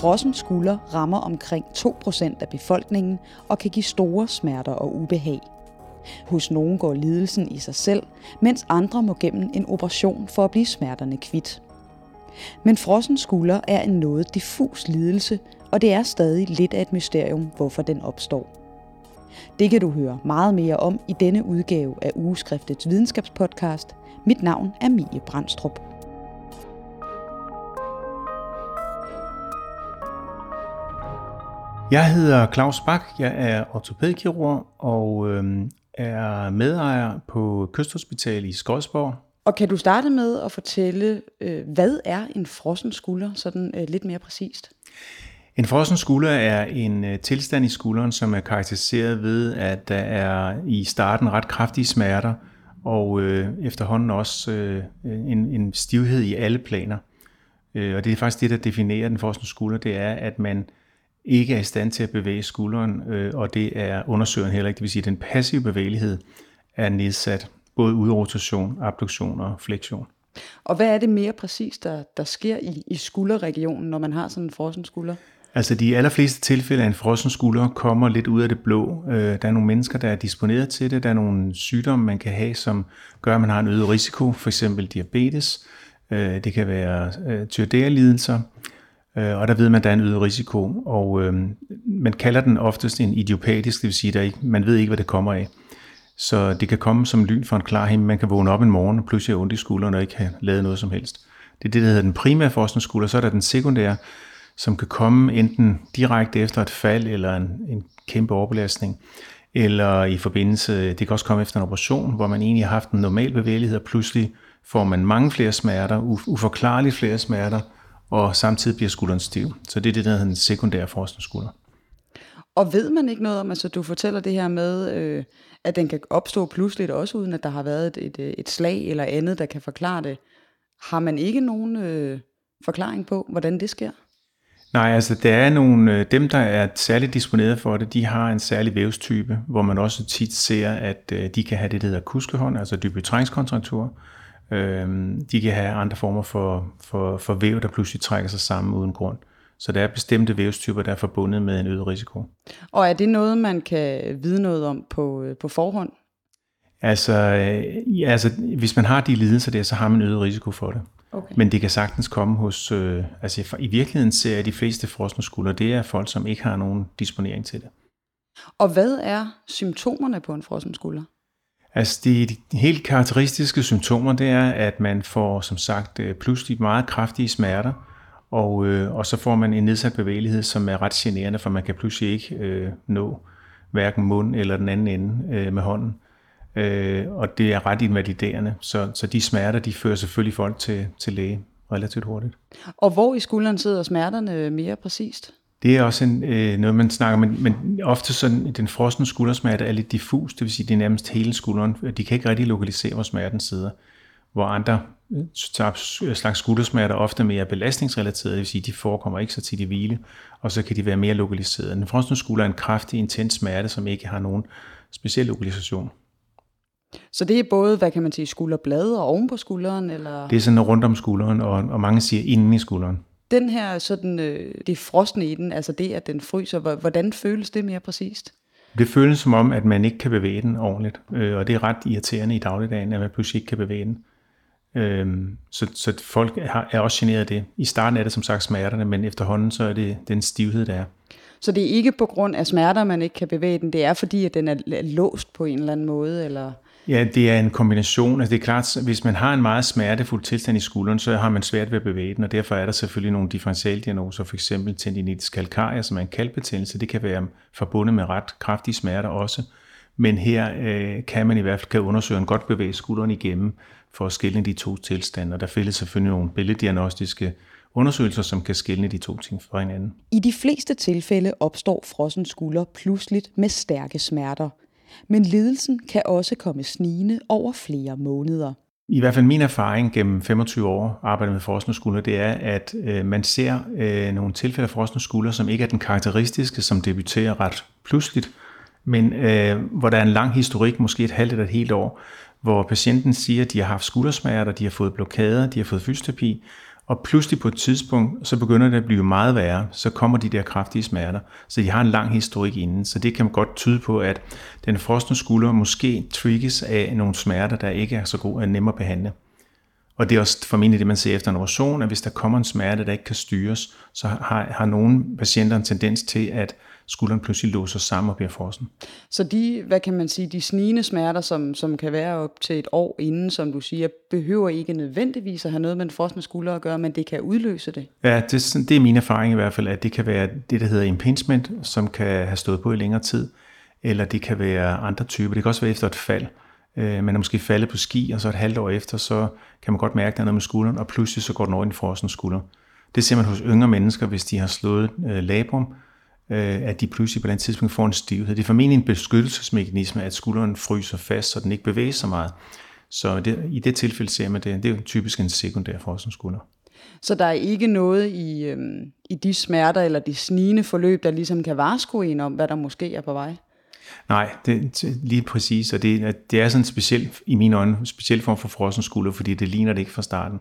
Frossen skulder rammer omkring 2% af befolkningen og kan give store smerter og ubehag. Hos nogen går lidelsen i sig selv, mens andre må gennem en operation for at blive smerterne kvidt. Men frossen skulder er en noget diffus lidelse, og det er stadig lidt af et mysterium, hvorfor den opstår. Det kan du høre meget mere om i denne udgave af Ugeskriftets videnskabspodcast. Mit navn er Mie Brandstrup. Jeg hedder Claus Bak, jeg er ortopædkirurg og øh, er medejer på Kysthospital i Skodsborg. Og kan du starte med at fortælle, øh, hvad er en frossen skulder, sådan øh, lidt mere præcist? En frossen skulder er en øh, tilstand i skulderen, som er karakteriseret ved, at der er i starten ret kraftige smerter, og øh, efterhånden også øh, en, en stivhed i alle planer. Øh, og det er faktisk det, der definerer den frossen skulder, det er, at man ikke er i stand til at bevæge skulderen, øh, og det er undersøgeren heller ikke. Det vil sige, at den passive bevægelighed er nedsat, både udrotation, abduktion og flektion. Og hvad er det mere præcis, der, der sker i, i skulderregionen, når man har sådan en frossen skulder? Altså de allerfleste tilfælde af en frossen skulder kommer lidt ud af det blå. Øh, der er nogle mennesker, der er disponeret til det. Der er nogle sygdomme, man kan have, som gør, at man har en øget risiko, for eksempel diabetes. Øh, det kan være tyreoidea-lidelser. Øh, Øh, og der ved man, at der er en øget risiko, og øh, man kalder den oftest en idiopatisk, det vil sige, at man ved ikke, hvad det kommer af. Så det kan komme som lyn fra en klar himmel. Man kan vågne op en morgen og pludselig have ondt i skulderen og ikke have lavet noget som helst. Det er det, der hedder den primære forskningsskulder. Så er der den sekundære, som kan komme enten direkte efter et fald eller en, en kæmpe overbelastning, eller i forbindelse, det kan også komme efter en operation, hvor man egentlig har haft en normal bevægelighed, og pludselig får man mange flere smerter, uforklarligt flere smerter, og samtidig bliver skulderen stiv. Så det er det, der hedder en sekundær forskningsskulder. Og ved man ikke noget om, altså du fortæller det her med, øh, at den kan opstå pludseligt også, uden at der har været et, et, et slag eller andet, der kan forklare det. Har man ikke nogen øh, forklaring på, hvordan det sker? Nej, altså der er nogle, øh, dem der er særligt disponeret for det, de har en særlig vævstype, hvor man også tit ser, at øh, de kan have det, der hedder kuskehånd, altså dybetrængskontraktur, Øhm, de kan have andre former for, for, for væv, der pludselig trækker sig sammen uden grund. Så der er bestemte vævstyper, der er forbundet med en øget risiko. Og er det noget, man kan vide noget om på, øh, på forhånd? Altså, øh, ja, altså, hvis man har de lidelser der, så har man øget risiko for det. Okay. Men det kan sagtens komme hos, øh, altså i virkeligheden ser jeg de fleste frosne skuldre, det er folk, som ikke har nogen disponering til det. Og hvad er symptomerne på en frossen skulder? Altså de, de helt karakteristiske symptomer, det er, at man får som sagt øh, pludselig meget kraftige smerter, og, øh, og så får man en nedsat bevægelighed, som er ret generende, for man kan pludselig ikke øh, nå hverken mund eller den anden ende øh, med hånden. Øh, og det er ret invaliderende, så, så de smerter, de fører selvfølgelig folk til, til læge relativt hurtigt. Og hvor i skulderen sidder smerterne mere præcist? Det er også en, øh, noget, man snakker men, men ofte sådan, den frosne skuldersmerte er lidt diffus, det vil sige, det er nærmest hele skulderen. De kan ikke rigtig lokalisere, hvor smerten sidder. Hvor andre øh, slags skuldersmerter ofte mere belastningsrelaterede, det vil sige, de forekommer ikke så tit i hvile, og så kan de være mere lokaliserede. Den frosne skulder er en kraftig, intens smerte, som ikke har nogen speciel lokalisation. Så det er både, hvad kan man sige, skulderblad og oven på skulderen? Eller? Det er sådan rundt om skulderen, og, og mange siger inden i skulderen den her sådan, øh, det frosne i den, altså det, at den fryser, hvordan føles det mere præcist? Det føles som om, at man ikke kan bevæge den ordentligt, øh, og det er ret irriterende i dagligdagen, at man pludselig ikke kan bevæge den. Øhm, så, så folk er, er også generet af det. I starten er det som sagt smerterne, men efterhånden så er det den stivhed, der er. Så det er ikke på grund af smerter, man ikke kan bevæge den, det er fordi, at den er låst på en eller anden måde? Eller? Ja, det er en kombination. Altså det er klart, hvis man har en meget smertefuld tilstand i skulderen, så har man svært ved at bevæge den, og derfor er der selvfølgelig nogle differentialdiagnoser, f.eks. tendinitis calcarea, som er en kalkbetændelse. Det kan være forbundet med ret kraftige smerter også. Men her øh, kan man i hvert fald kan undersøge en godt bevæge skulderen igennem for at skille de to tilstande. Og der findes selvfølgelig nogle billeddiagnostiske undersøgelser, som kan skille de to ting fra hinanden. I de fleste tilfælde opstår frossen skulder pludseligt med stærke smerter. Men lidelsen kan også komme snigende over flere måneder. I hvert fald min erfaring gennem 25 år arbejde med frosne skuldre, det er, at øh, man ser øh, nogle tilfælde af frosne skuldre, som ikke er den karakteristiske, som debuterer ret pludseligt, men øh, hvor der er en lang historik, måske et halvt eller et helt år, hvor patienten siger, at de har haft skuldersmerter, de har fået blokader, de har fået fysioterapi, og pludselig på et tidspunkt, så begynder det at blive meget værre, så kommer de der kraftige smerter. Så de har en lang historik inden, så det kan man godt tyde på, at den frosne skulder måske trigges af nogle smerter, der ikke er så gode at nemme at behandle. Og det er også formentlig det, man ser efter en operation, at hvis der kommer en smerte, der ikke kan styres, så har, har nogle patienter en tendens til, at skulderen pludselig låser sammen og bliver frossen. Så de, hvad kan man sige, de snigende smerter, som, som kan være op til et år inden, som du siger, behøver ikke nødvendigvis at have noget med den frosne skulder at gøre, men det kan udløse det? Ja, det, det er min erfaring i hvert fald, at det kan være det, der hedder impingement, som kan have stået på i længere tid, eller det kan være andre typer. Det kan også være efter et fald. Øh, man er måske faldet på ski, og så et halvt år efter, så kan man godt mærke, at der er noget med skulderen, og pludselig så går den over i en frossen skulder. Det ser man hos yngre mennesker, hvis de har slået øh, labrum, øh, at de pludselig på den tidspunkt får en stivhed. Det er formentlig en beskyttelsesmekanisme, at skulderen fryser fast, så den ikke bevæger sig meget. Så det, i det tilfælde ser man det. Det er jo typisk en sekundær skulder. Så der er ikke noget i, øhm, i de smerter eller de snigende forløb, der ligesom kan varsko en om, hvad der måske er på vej? Nej, det, lige præcis, og det, det er sådan en speciel, i mine øjne, speciel form for frossen skulder, fordi det ligner det ikke fra starten.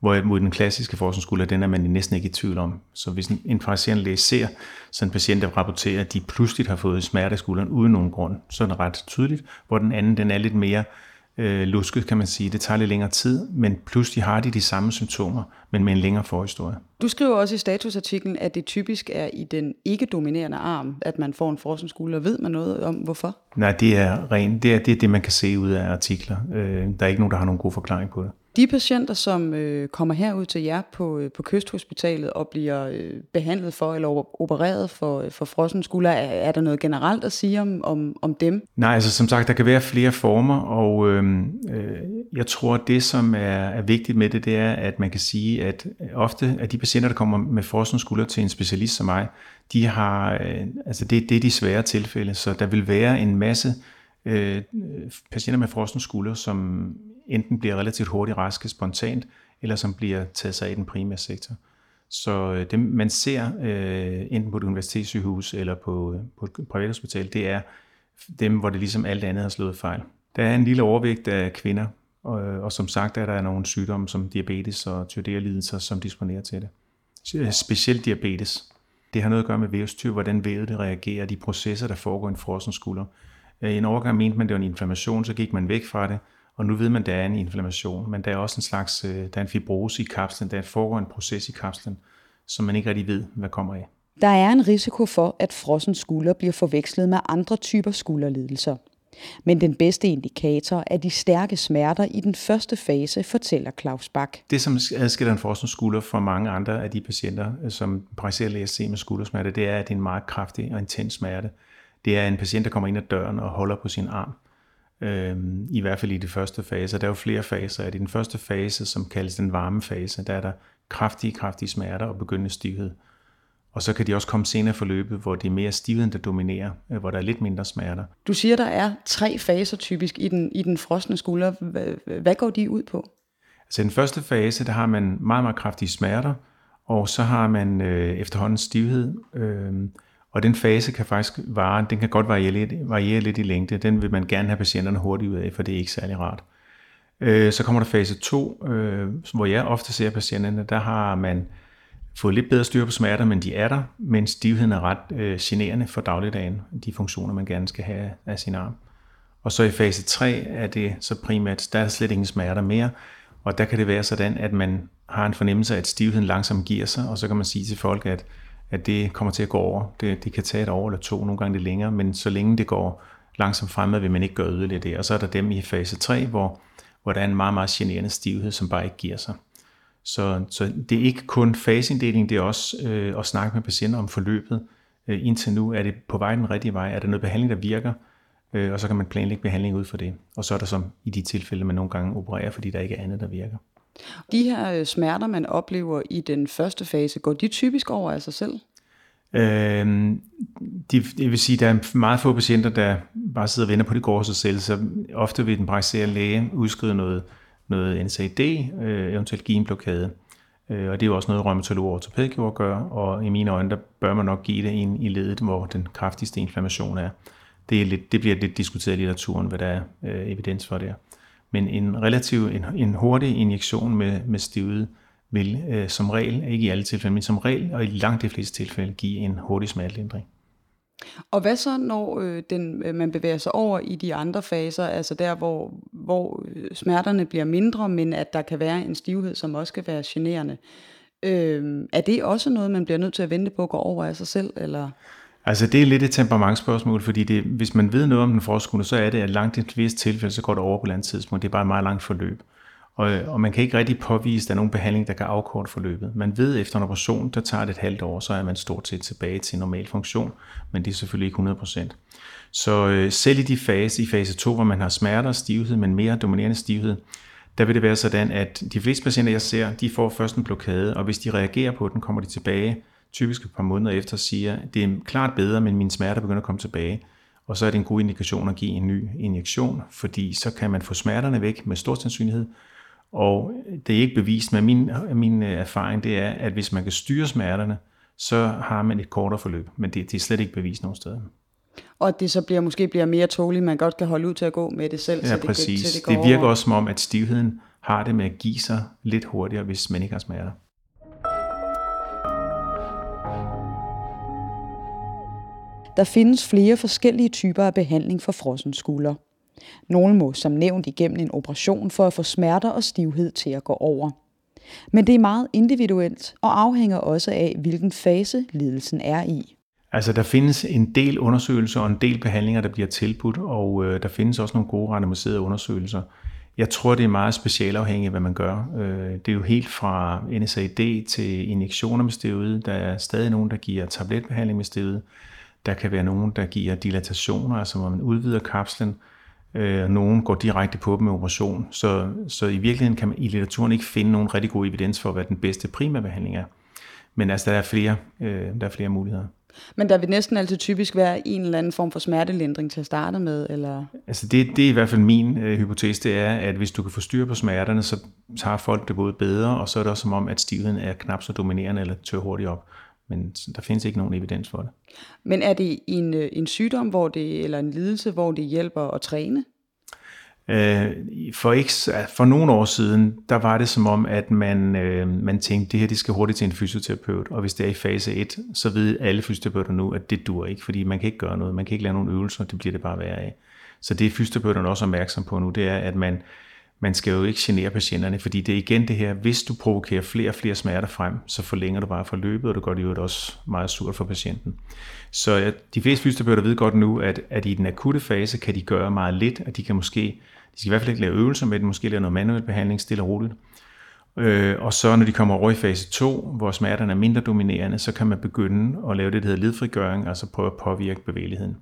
Hvorimod den klassiske forskningsskulder, den er man næsten ikke i tvivl om. Så hvis en, en praktiserende læge ser sådan en patient, der rapporterer, at de pludselig har fået smerte i skulderen uden nogen grund, så er det ret tydeligt, hvor den anden den er lidt mere øh, lusket, kan man sige. Det tager lidt længere tid, men pludselig har de de samme symptomer, men med en længere forhistorie. Du skriver også i statusartiklen, at det typisk er i den ikke-dominerende arm, at man får en forskningsskulder. Ved man noget om, hvorfor? Nej, det er rent. Det er, det er det, man kan se ud af artikler. Øh, der er ikke nogen, der har nogen god forklaring på det. De patienter, som øh, kommer herud til jer på, øh, på Kysthospitalet og bliver øh, behandlet for eller opereret for, øh, for frossen skulder, er, er der noget generelt at sige om, om, om dem? Nej, altså som sagt, der kan være flere former, og øh, øh, jeg tror, det, som er, er vigtigt med det, det er, at man kan sige, at øh, ofte at de patienter, der kommer med frossen skulder til en specialist som mig, de har, øh, altså det, det er de svære tilfælde, så der vil være en masse øh, patienter med frossen skulder, som enten bliver relativt hurtigt raske spontant, eller som bliver taget sig af i den primære sektor. Så øh, det, man ser øh, enten på et universitetssygehus eller på, øh, på et privathospital, det er dem, hvor det ligesom alt andet har slået fejl. Der er en lille overvægt af kvinder, og, øh, og som sagt er der nogle sygdomme som diabetes og tyreoiderlidelser, som disponerer til det. Specielt diabetes. Det har noget at gøre med vævstyr, hvordan vævet det reagerer, de processer, der foregår i en frossen skulder. I en overgang mente man, det var en inflammation, så gik man væk fra det, og nu ved man, at der er en inflammation, men der er også en slags øh, der er en fibrose i kapslen, der foregår en proces i kapslen, som man ikke rigtig ved, hvad kommer af. Der er en risiko for, at frossen skulder bliver forvekslet med andre typer skulderlidelser. Men den bedste indikator er de stærke smerter i den første fase, fortæller Claus Bak. Det, som adskiller en frossen skulder fra mange andre af de patienter, øh, som praktiserer læger med skuldersmerte, det er, at det er en meget kraftig og intens smerte. Det er en patient, der kommer ind ad døren og holder på sin arm øh, i hvert fald i de første faser. Der er jo flere faser. At I den første fase, som kaldes den varme fase, der er der kraftige, kraftige smerter og begyndende stivhed. Og så kan de også komme senere i forløbet, hvor det er mere stivheden, der dominerer, øh, hvor der er lidt mindre smerter. Du siger, der er tre faser typisk i den, i den frosne skulder. Hvad går de ud på? Altså den første fase, der har man meget, meget kraftige smerter, og så har man øh, efterhånden stivhed, øh, og den fase kan faktisk vare, den kan godt variere lidt, variere lidt i længde. Den vil man gerne have patienterne hurtigt ud af, for det er ikke særlig rart. Øh, så kommer der fase 2, øh, hvor jeg ofte ser patienterne, der har man fået lidt bedre styr på smerter, men de er der, men stivheden er ret øh, generende for dagligdagen, de funktioner, man gerne skal have af sin arm. Og så i fase 3 er det så primært, der er slet ingen smerter mere, og der kan det være sådan, at man har en fornemmelse af, at stivheden langsomt giver sig, og så kan man sige til folk, at at det kommer til at gå over. Det, det kan tage et år eller to, nogle gange lidt længere, men så længe det går langsomt fremad, vil man ikke gøre yderligere det. Og så er der dem i fase 3, hvor, hvor der er en meget, meget generende stivhed, som bare ikke giver sig. Så, så det er ikke kun faseinddeling, det er også øh, at snakke med patienter om forløbet. Øh, indtil nu er det på vej den rigtige vej. Er der noget behandling, der virker? Øh, og så kan man planlægge behandling ud for det. Og så er der som i de tilfælde, man nogle gange opererer, fordi der ikke er andet, der virker. De her øh, smerter, man oplever i den første fase, går de typisk over af sig selv? Øhm, de, det vil sige, at der er meget få patienter, der bare sidder og venter på, at det går sig selv. Så ofte vil den praktiserende læge udskrive noget, noget NSAID, øh, eventuelt give en blokade. Øh, og det er jo også noget, rheumatolog og ortopædkirurg gør, og i mine øjne, der bør man nok give det ind i ledet, hvor den kraftigste inflammation er. Det, er lidt, det bliver lidt diskuteret i litteraturen, hvad der er øh, evidens for det. Men en relativ, en, en hurtig injektion med, med stivet vil øh, som regel, ikke i alle tilfælde, men som regel og i langt de fleste tilfælde, give en hurtig smertelindring. Og hvad så, når øh, den, øh, man bevæger sig over i de andre faser, altså der, hvor, hvor øh, smerterne bliver mindre, men at der kan være en stivhed, som også kan være generende? Øh, er det også noget, man bliver nødt til at vente på at gå over af sig selv? Eller? Altså det er lidt et temperamentsspørgsmål, fordi det, hvis man ved noget om den forskning, så er det, at langt i de fleste tilfælde, så går det over på et andet tidspunkt. Det er bare et meget langt forløb. Og, og man kan ikke rigtig påvise, at der er nogen behandling, der kan afkorte forløbet. Man ved, at efter en operation, der tager det et halvt år, så er man stort set tilbage til normal funktion, men det er selvfølgelig ikke 100%. Så øh, selv i de fase, i fase 2, hvor man har smerter og stivhed, men mere dominerende stivhed, der vil det være sådan, at de fleste patienter, jeg ser, de får først en blokade, og hvis de reagerer på den, kommer de tilbage typisk et par måneder efter siger, det er klart bedre, men mine smerter begynder at komme tilbage. Og så er det en god indikation at give en ny injektion, fordi så kan man få smerterne væk med stor sandsynlighed, og det er ikke bevist, men min, min øh, erfaring det er, at hvis man kan styre smerterne, så har man et kortere forløb, men det, det er slet ikke bevist nogen steder. Og at det så bliver, måske bliver mere tåligt, man godt kan holde ud til at gå med det selv. Ja, så præcis. Det, det, det virker over. også som om, at stivheden har det med at give sig lidt hurtigere, hvis man ikke har smerter. Der findes flere forskellige typer af behandling for frossen skulder. Nogle må som nævnt igennem en operation for at få smerter og stivhed til at gå over. Men det er meget individuelt og afhænger også af, hvilken fase lidelsen er i. Altså der findes en del undersøgelser og en del behandlinger, der bliver tilbudt, og øh, der findes også nogle gode randomiserede undersøgelser. Jeg tror, det er meget specialafhængigt, hvad man gør. Øh, det er jo helt fra NSAID til injektioner med steroid. Der er stadig nogen, der giver tabletbehandling med steroid. Der kan være nogen, der giver dilatationer, altså hvor man udvider kapslen. Øh, nogen går direkte på dem med operation. Så, så i virkeligheden kan man i litteraturen ikke finde nogen rigtig god evidens for, hvad den bedste primærbehandling er. Men altså, der er flere, øh, der er flere muligheder. Men der vil næsten altid typisk være en eller anden form for smertelindring til at starte med? Eller? Altså det, det er i hvert fald min øh, hypotese, det er, at hvis du kan få styr på smerterne, så tager folk det både bedre, og så er det også som om, at stivheden er knap så dominerende eller tør hurtigt op men der findes ikke nogen evidens for det. Men er det en, øh, en sygdom, hvor det, eller en lidelse, hvor det hjælper at træne? Øh, for, ikke, for nogle år siden, der var det som om, at man, øh, man tænkte, det her det skal hurtigt til en fysioterapeut, og hvis det er i fase 1, så ved alle fysioterapeuter nu, at det dur ikke, fordi man kan ikke gøre noget, man kan ikke lave nogle øvelser, det bliver det bare værre af. Så det er fysioterapeuterne også opmærksom på nu, det er, at man, man skal jo ikke genere patienterne, fordi det er igen det her, hvis du provokerer flere og flere smerter frem, så forlænger du bare forløbet, og det gør det jo også meget surt for patienten. Så ja, de fleste fysioterapeuter ved godt nu, at, at i den akutte fase kan de gøre meget lidt, og de kan måske, de skal i hvert fald ikke lave øvelser med det, måske lave noget manuel behandling stille og roligt. Øh, og så når de kommer over i fase 2, hvor smerterne er mindre dominerende, så kan man begynde at lave det, der hedder ledfrigøring, altså prøve at påvirke bevægeligheden.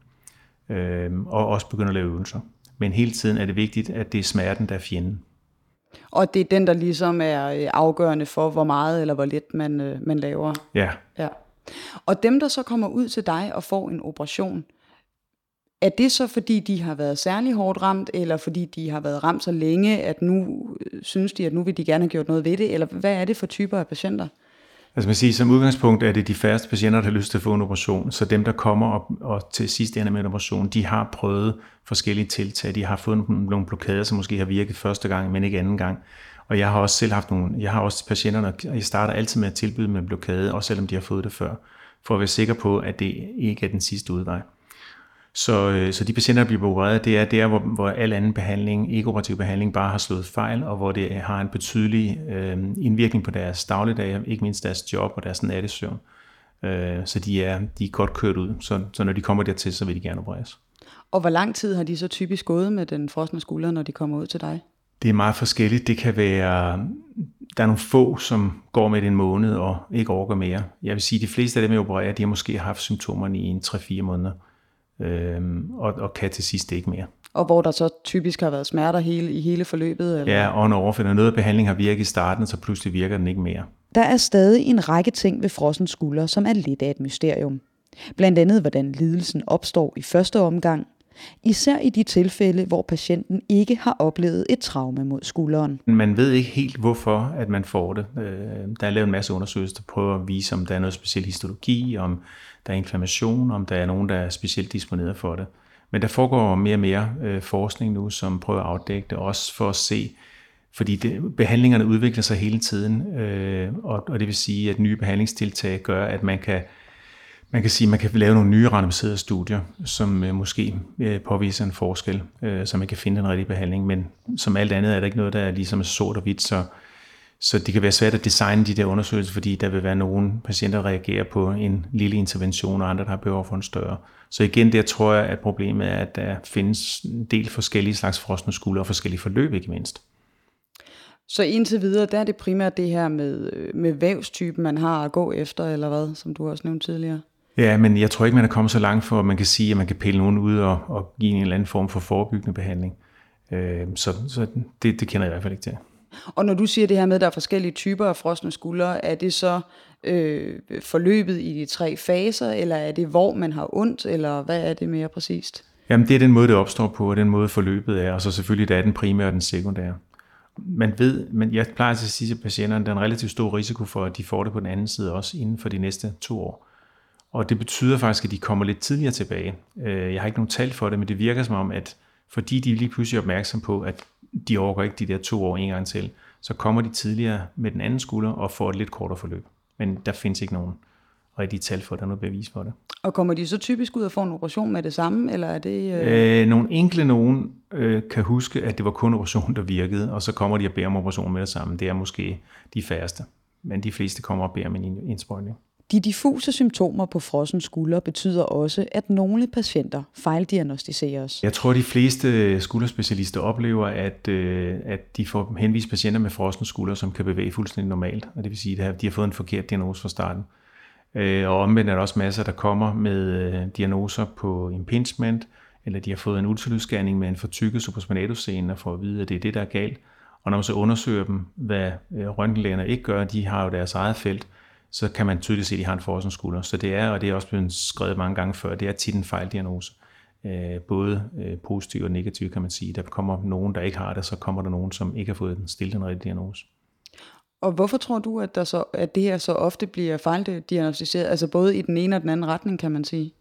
Øh, og også begynde at lave øvelser. Men hele tiden er det vigtigt, at det er smerten, der er fjenden. Og det er den, der ligesom er øh, afgørende for, hvor meget eller hvor lidt man, øh, man laver. Ja. ja. Og dem, der så kommer ud til dig og får en operation, er det så fordi, de har været særlig hårdt ramt, eller fordi de har været ramt så længe, at nu øh, synes de, at nu vil de gerne have gjort noget ved det, eller hvad er det for typer af patienter? Altså man siger, som udgangspunkt er det de færreste patienter, der har lyst til at få en operation. Så dem, der kommer op og til sidst ender med en operation, de har prøvet forskellige tiltag. De har fået nogle blokader, som måske har virket første gang, men ikke anden gang. Og jeg har også selv haft nogle, jeg har også patienter, og jeg starter altid med at tilbyde med blokade, også selvom de har fået det før, for at være sikker på, at det ikke er den sidste udvej. Så, øh, så de patienter, der bliver opereret, det er der, hvor, hvor al anden behandling, ikke-operativ behandling, bare har slået fejl, og hvor det har en betydelig øh, indvirkning på deres dagligdag, ikke mindst deres job og deres nattesøvn. Øh, så de er, de er godt kørt ud, så, så når de kommer dertil, så vil de gerne opereres. Og hvor lang tid har de så typisk gået med den frosne skulder, når de kommer ud til dig? Det er meget forskelligt. Det kan være, der er nogle få, som går med det en måned og ikke overgår mere. Jeg vil sige, at de fleste af dem, jeg opererer, de har måske haft symptomerne i en 3-4 måneder øh, og, og kan til sidst ikke mere. Og hvor der så typisk har været smerter hele, i hele forløbet? Eller? Ja, og Når noget af behandlingen har virket i starten, så pludselig virker den ikke mere. Der er stadig en række ting ved frossen skulder, som er lidt af et mysterium. Blandt andet, hvordan lidelsen opstår i første omgang, især i de tilfælde, hvor patienten ikke har oplevet et traume mod skulderen. Man ved ikke helt, hvorfor at man får det. Øh, der er lavet en masse undersøgelser, der prøver at vise, om der er noget speciel histologi, om der er inflammation, om der er nogen, der er specielt disponeret for det. Men der foregår mere og mere øh, forskning nu, som prøver at afdække det, også for at se, fordi det, behandlingerne udvikler sig hele tiden, øh, og, og det vil sige, at nye behandlingstiltag gør, at man kan man kan sige, man kan lave nogle nye randomiserede studier, som øh, måske øh, påviser en forskel, øh, så man kan finde den rigtige behandling. Men som alt andet er der ikke noget, der er ligesom sort og hvidt, så, så det kan være svært at designe de der undersøgelser, fordi der vil være nogle patienter, der reagerer på en lille intervention, og andre, der har behov for en større. Så igen, der tror jeg, at problemet er, at der findes en del forskellige slags frosne skulder og forskellige forløb, ikke mindst. Så indtil videre, der er det primært det her med, med vævstypen, man har at gå efter, eller hvad, som du også nævnte tidligere? Ja, men jeg tror ikke, man er kommet så langt for, at man kan sige, at man kan pille nogen ud og, og give en eller anden form for forebyggende behandling. Øh, så så det, det kender jeg i hvert fald ikke til. Og når du siger det her med, at der er forskellige typer af frosne skuldre, er det så øh, forløbet i de tre faser, eller er det, hvor man har ondt, eller hvad er det mere præcist? Jamen, det er den måde, det opstår på, og den måde forløbet er, og så selvfølgelig, der er den primære og den sekundære. Man ved, men jeg plejer til at sige til patienterne, at der er en relativt stor risiko for, at de får det på den anden side også inden for de næste to år. Og det betyder faktisk, at de kommer lidt tidligere tilbage. Øh, jeg har ikke nogen tal for det, men det virker som om, at fordi de lige pludselig er opmærksom på, at de overgår ikke de der to år en gang til, så kommer de tidligere med den anden skulder og får et lidt kortere forløb. Men der findes ikke nogen rigtige tal for, der er noget bevis for det. Og kommer de så typisk ud og får en operation med det samme, eller er det... Øh... Øh, nogle enkle nogen øh, kan huske, at det var kun operation, der virkede, og så kommer de og beder om operation med det samme. Det er måske de færreste, men de fleste kommer og beder om en indsprøjtning. De diffuse symptomer på frossen skulder betyder også, at nogle patienter fejldiagnostiseres. Jeg tror, de fleste skulderspecialister oplever, at, øh, at de får henvist patienter med frossen skulder, som kan bevæge fuldstændig normalt. Og det vil sige, at de har fået en forkert diagnose fra starten. Øh, og omvendt er der også masser, der kommer med øh, diagnoser på impingement, eller de har fået en ultralydsscanning med en fortykket supraspinatus-scene for at vide, at det er det, der er galt. Og når man så undersøger dem, hvad røntgenlægerne ikke gør, de har jo deres eget felt, så kan man tydeligt se, at de har en forskningsskulder. Så det er, og det er også blevet skrevet mange gange før, det er tit en fejldiagnose. Øh, både øh, positiv og negativ, kan man sige. Der kommer nogen, der ikke har det, så kommer der nogen, som ikke har fået den stillet en rigtig diagnose. Og hvorfor tror du, at, der så, at det her så ofte bliver fejldiagnostiseret, altså både i den ene og den anden retning, kan man sige?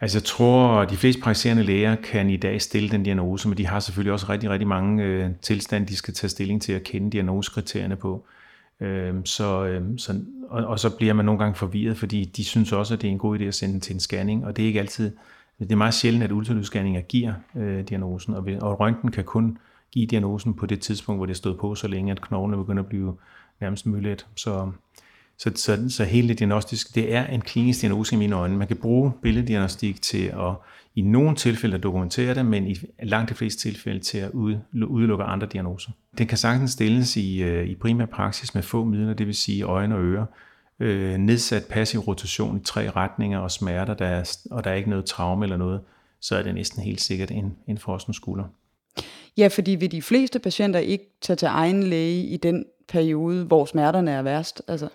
Altså jeg tror, at de fleste praktiserende læger kan i dag stille den diagnose, men de har selvfølgelig også rigtig, rigtig mange øh, tilstande, de skal tage stilling til at kende diagnosekriterierne på. Øh, Øhm, så, øh, så, og, og så bliver man nogle gange forvirret, fordi de synes også, at det er en god idé at sende til en scanning, og det er ikke altid, det er meget sjældent, at ultralydsscanninger giver øh, diagnosen, og, og røntgen kan kun give diagnosen på det tidspunkt, hvor det stod på så længe, at knoglene begynder at blive nærmest myldet. Så, så, så, så hele det diagnostiske, det er en klinisk diagnose i mine øjne. Man kan bruge billeddiagnostik til at i nogle tilfælde at dokumentere det, men i langt de fleste tilfælde til at udelukke andre diagnoser. Den kan sagtens stilles i, øh, i primær praksis med få midler, det vil sige øjne og ører, øh, nedsat passiv rotation i tre retninger og smerter, der er, og der er ikke noget traume eller noget, så er det næsten helt sikkert en, en frossen skulder. Ja, fordi vil de fleste patienter ikke tage til egen læge i den periode, hvor smerterne er værst? Altså.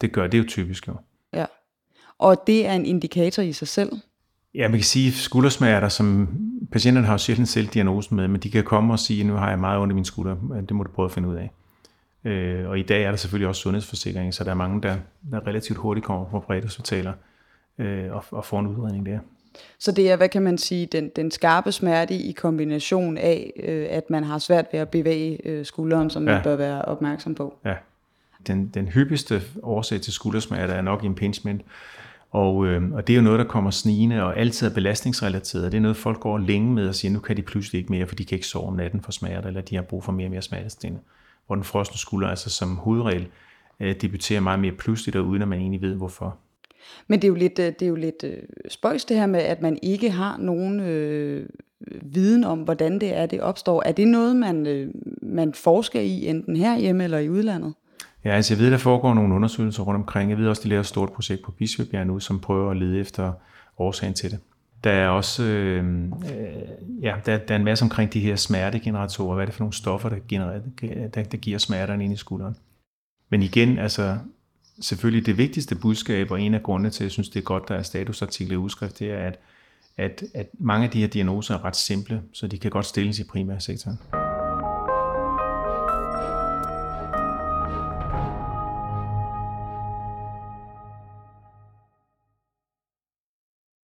Det gør det jo typisk jo. Ja. Og det er en indikator i sig selv? Ja, man kan sige skuldersmerter, som patienterne har jo sjældent selv diagnosen med, men de kan komme og sige, nu har jeg meget ondt i min skulder, det må du prøve at finde ud af. Øh, og i dag er der selvfølgelig også sundhedsforsikring, så der er mange, der, der relativt hurtigt kommer på præhospitaler øh, og, og får en udredning der. Så det er, hvad kan man sige, den, den skarpe smerte i kombination af, øh, at man har svært ved at bevæge øh, skulderen, som ja. man bør være opmærksom på. Ja. Den, den hyppigste årsag til skuldersmerter er nok impingement, og, øh, og det er jo noget, der kommer snigende og altid er belastningsrelateret. Det er noget, folk går længe med og siger, nu kan de pludselig ikke mere, for de kan ikke sove om natten for smerter, eller de har brug for mere og mere smertestillende. Hvor den frosne skulder altså som hovedregel øh, debuterer meget mere pludseligt, og uden at man egentlig ved, hvorfor. Men det er jo lidt, øh, det er jo lidt øh, spøjs det her med, at man ikke har nogen øh, viden om, hvordan det er, det opstår. Er det noget, man, øh, man forsker i, enten herhjemme eller i udlandet? Ja, altså jeg ved, der foregår nogle undersøgelser rundt omkring. Jeg ved også, de laver et stort projekt på Bispebjerg nu, som prøver at lede efter årsagen til det. Der er også øh, øh, ja, der, der er en masse omkring de her smertegeneratorer. Hvad er det for nogle stoffer, der, genererer, der, der giver smerterne ind i skulderen? Men igen, altså selvfølgelig det vigtigste budskab, og en af grundene til, at jeg synes, det er godt, der er statusartikler i udskrift, det er, at, at, at mange af de her diagnoser er ret simple, så de kan godt stilles i primærsektoren.